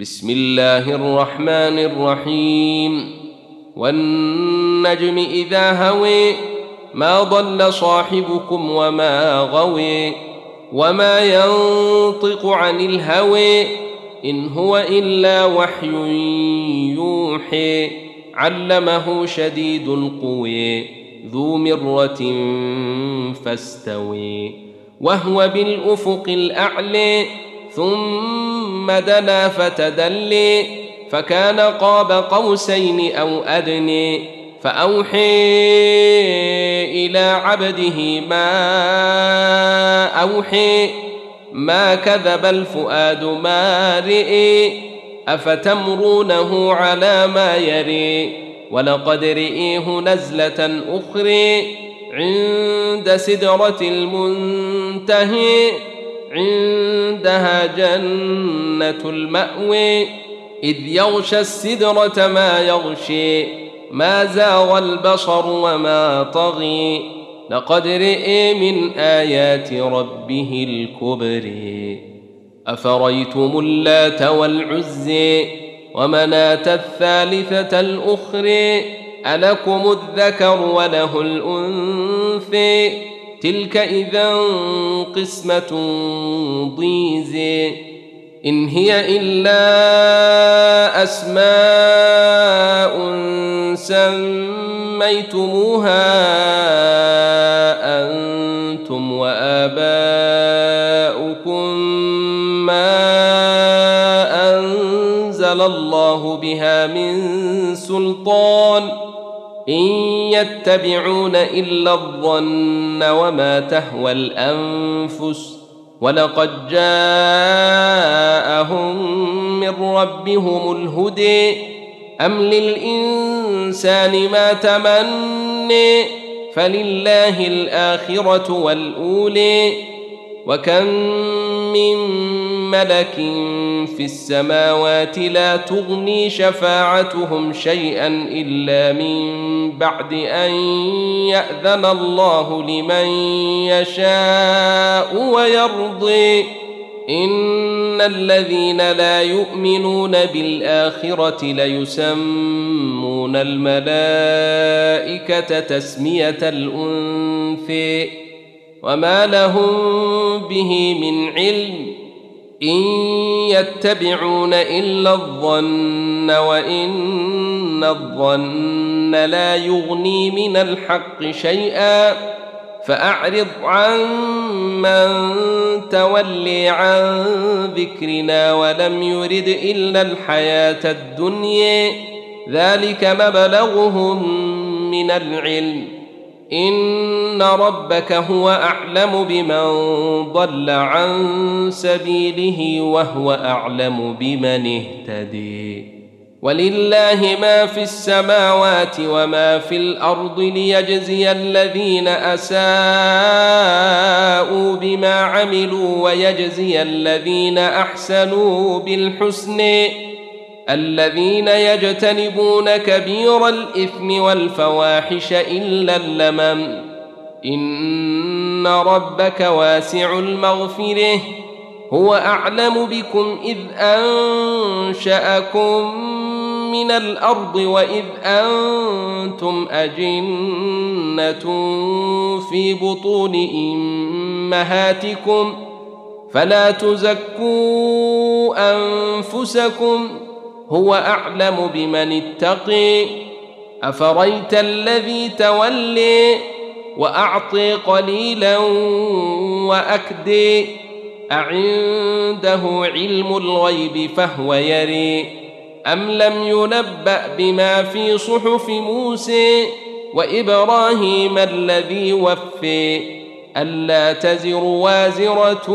بسم الله الرحمن الرحيم. والنجم إذا هوي ما ضل صاحبكم وما غوي وما ينطق عن الهوي إن هو إلا وحي يوحي علمه شديد القوي ذو مرة فاستوي وهو بالأفق الأعلي ثم دنا فتدلي فكان قاب قوسين أو أدني فأوحي إلى عبده ما أوحي ما كذب الفؤاد ما رئي أفتمرونه على ما يري ولقد رئيه نزلة أخرى عند سدرة المنتهي. عندها جنة المأوي إذ يغشى السدرة ما يغشي ما زاغ البصر وما طغي. لقد رئي من آيات ربه الكبر. أفريتم اللات والعزي ومناة الثالثة الأخرى؟ ألكم الذكر وله الأنثي تلك إذا قسمة ضيزي إن هي إلا أسماء سميتموها أنتم وآباؤكم ما أنزل الله بها من سلطان. إن يتبعون إلا الظن وما تهوى الأنفس ولقد جاءهم من ربهم الهدي أم للإنسان ما تمني فلله الآخرة والاولي وكم من ملك في السماوات لا تغني شفاعتهم شيئا إلا من بعد أن يأذن الله لمن يشاء ويرضي. إن الذين لا يؤمنون بالآخرة ليسمون الملائكة تسمية الانثي وما لهم به من علم. إن يتبعون إلا الظن وإن الظن لا يغني من الحق شيئا فأعرض عن من تولي عن ذكرنا ولم يرد إلا الحياة الدنيا. ذلك مبلغهم من العلم. ان ربك هو اعلم بمن ضل عن سبيله وهو اعلم بمن اهتدي ولله ما في السماوات وما في الأرض ليجزي الذين اساءوا بما عملوا ويجزي الذين احسنوا بالحسن الذين يجتنبون كبير الإثم والفواحش إلا اللمم. إن ربك واسع المغفرة. هو أعلم بكم إذ أنشأكم من الأرض وإذ أنتم أجنة في بطون أمهاتكم. فلا تزكوا أنفسكم هو أعلم بمن اتقي. أفريت الذي تولي وأعطي قليلا وأكدي. أعنده علم الغيب فهو يري. أم لم ينبأ بما في صحف موسى وإبراهيم الذي وفي؟ ألا تزر وازرة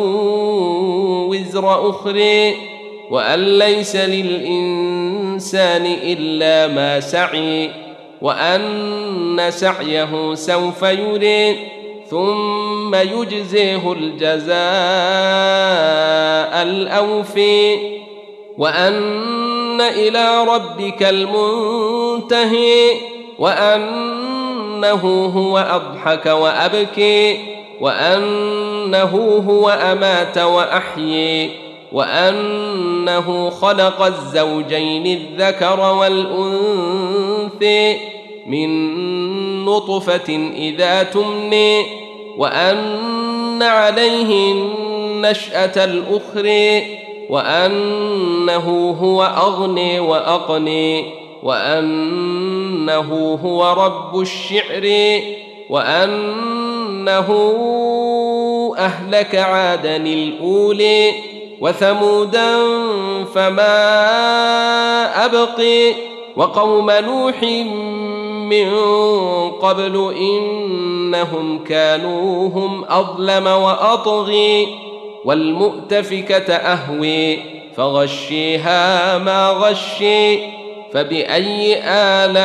وزر أخرى وأن ليس للإنسان إلا ما سعي وأن سعيه سوف يري ثم يجزيه الجزاء الأوفي وأن إلى ربك المنتهي وأنه هو أضحك وأبكي وأنه هو أمات وأحيي وأنه خلق الزوجين الذكر والانثي من نطفة إذا تمني وأن عليه النشأة الأخرى وأنه هو اغني واقني وأنه هو رب الشعر وأنه أهلك عادا الاولي وثمودا فما أبقي وقوم نوح من قبل إنهم كانوا هم أظلم وأطغي والمؤتفكة أهوي فغشيها ما غشي فبأي آلاء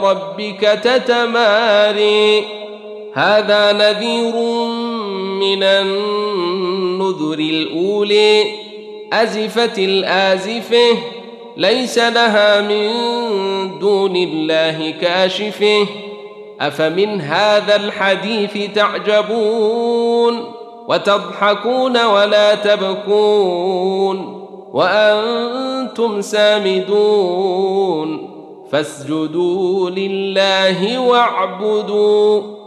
ربك تتماري؟ هذا نذير من النذر الأولي أزفت الآزفة ليس لها من دون الله كاشفة. أفمن هذا الحديث تعجبون وتضحكون ولا تبكون وأنتم سامدون فاسجدوا لله واعبدوا.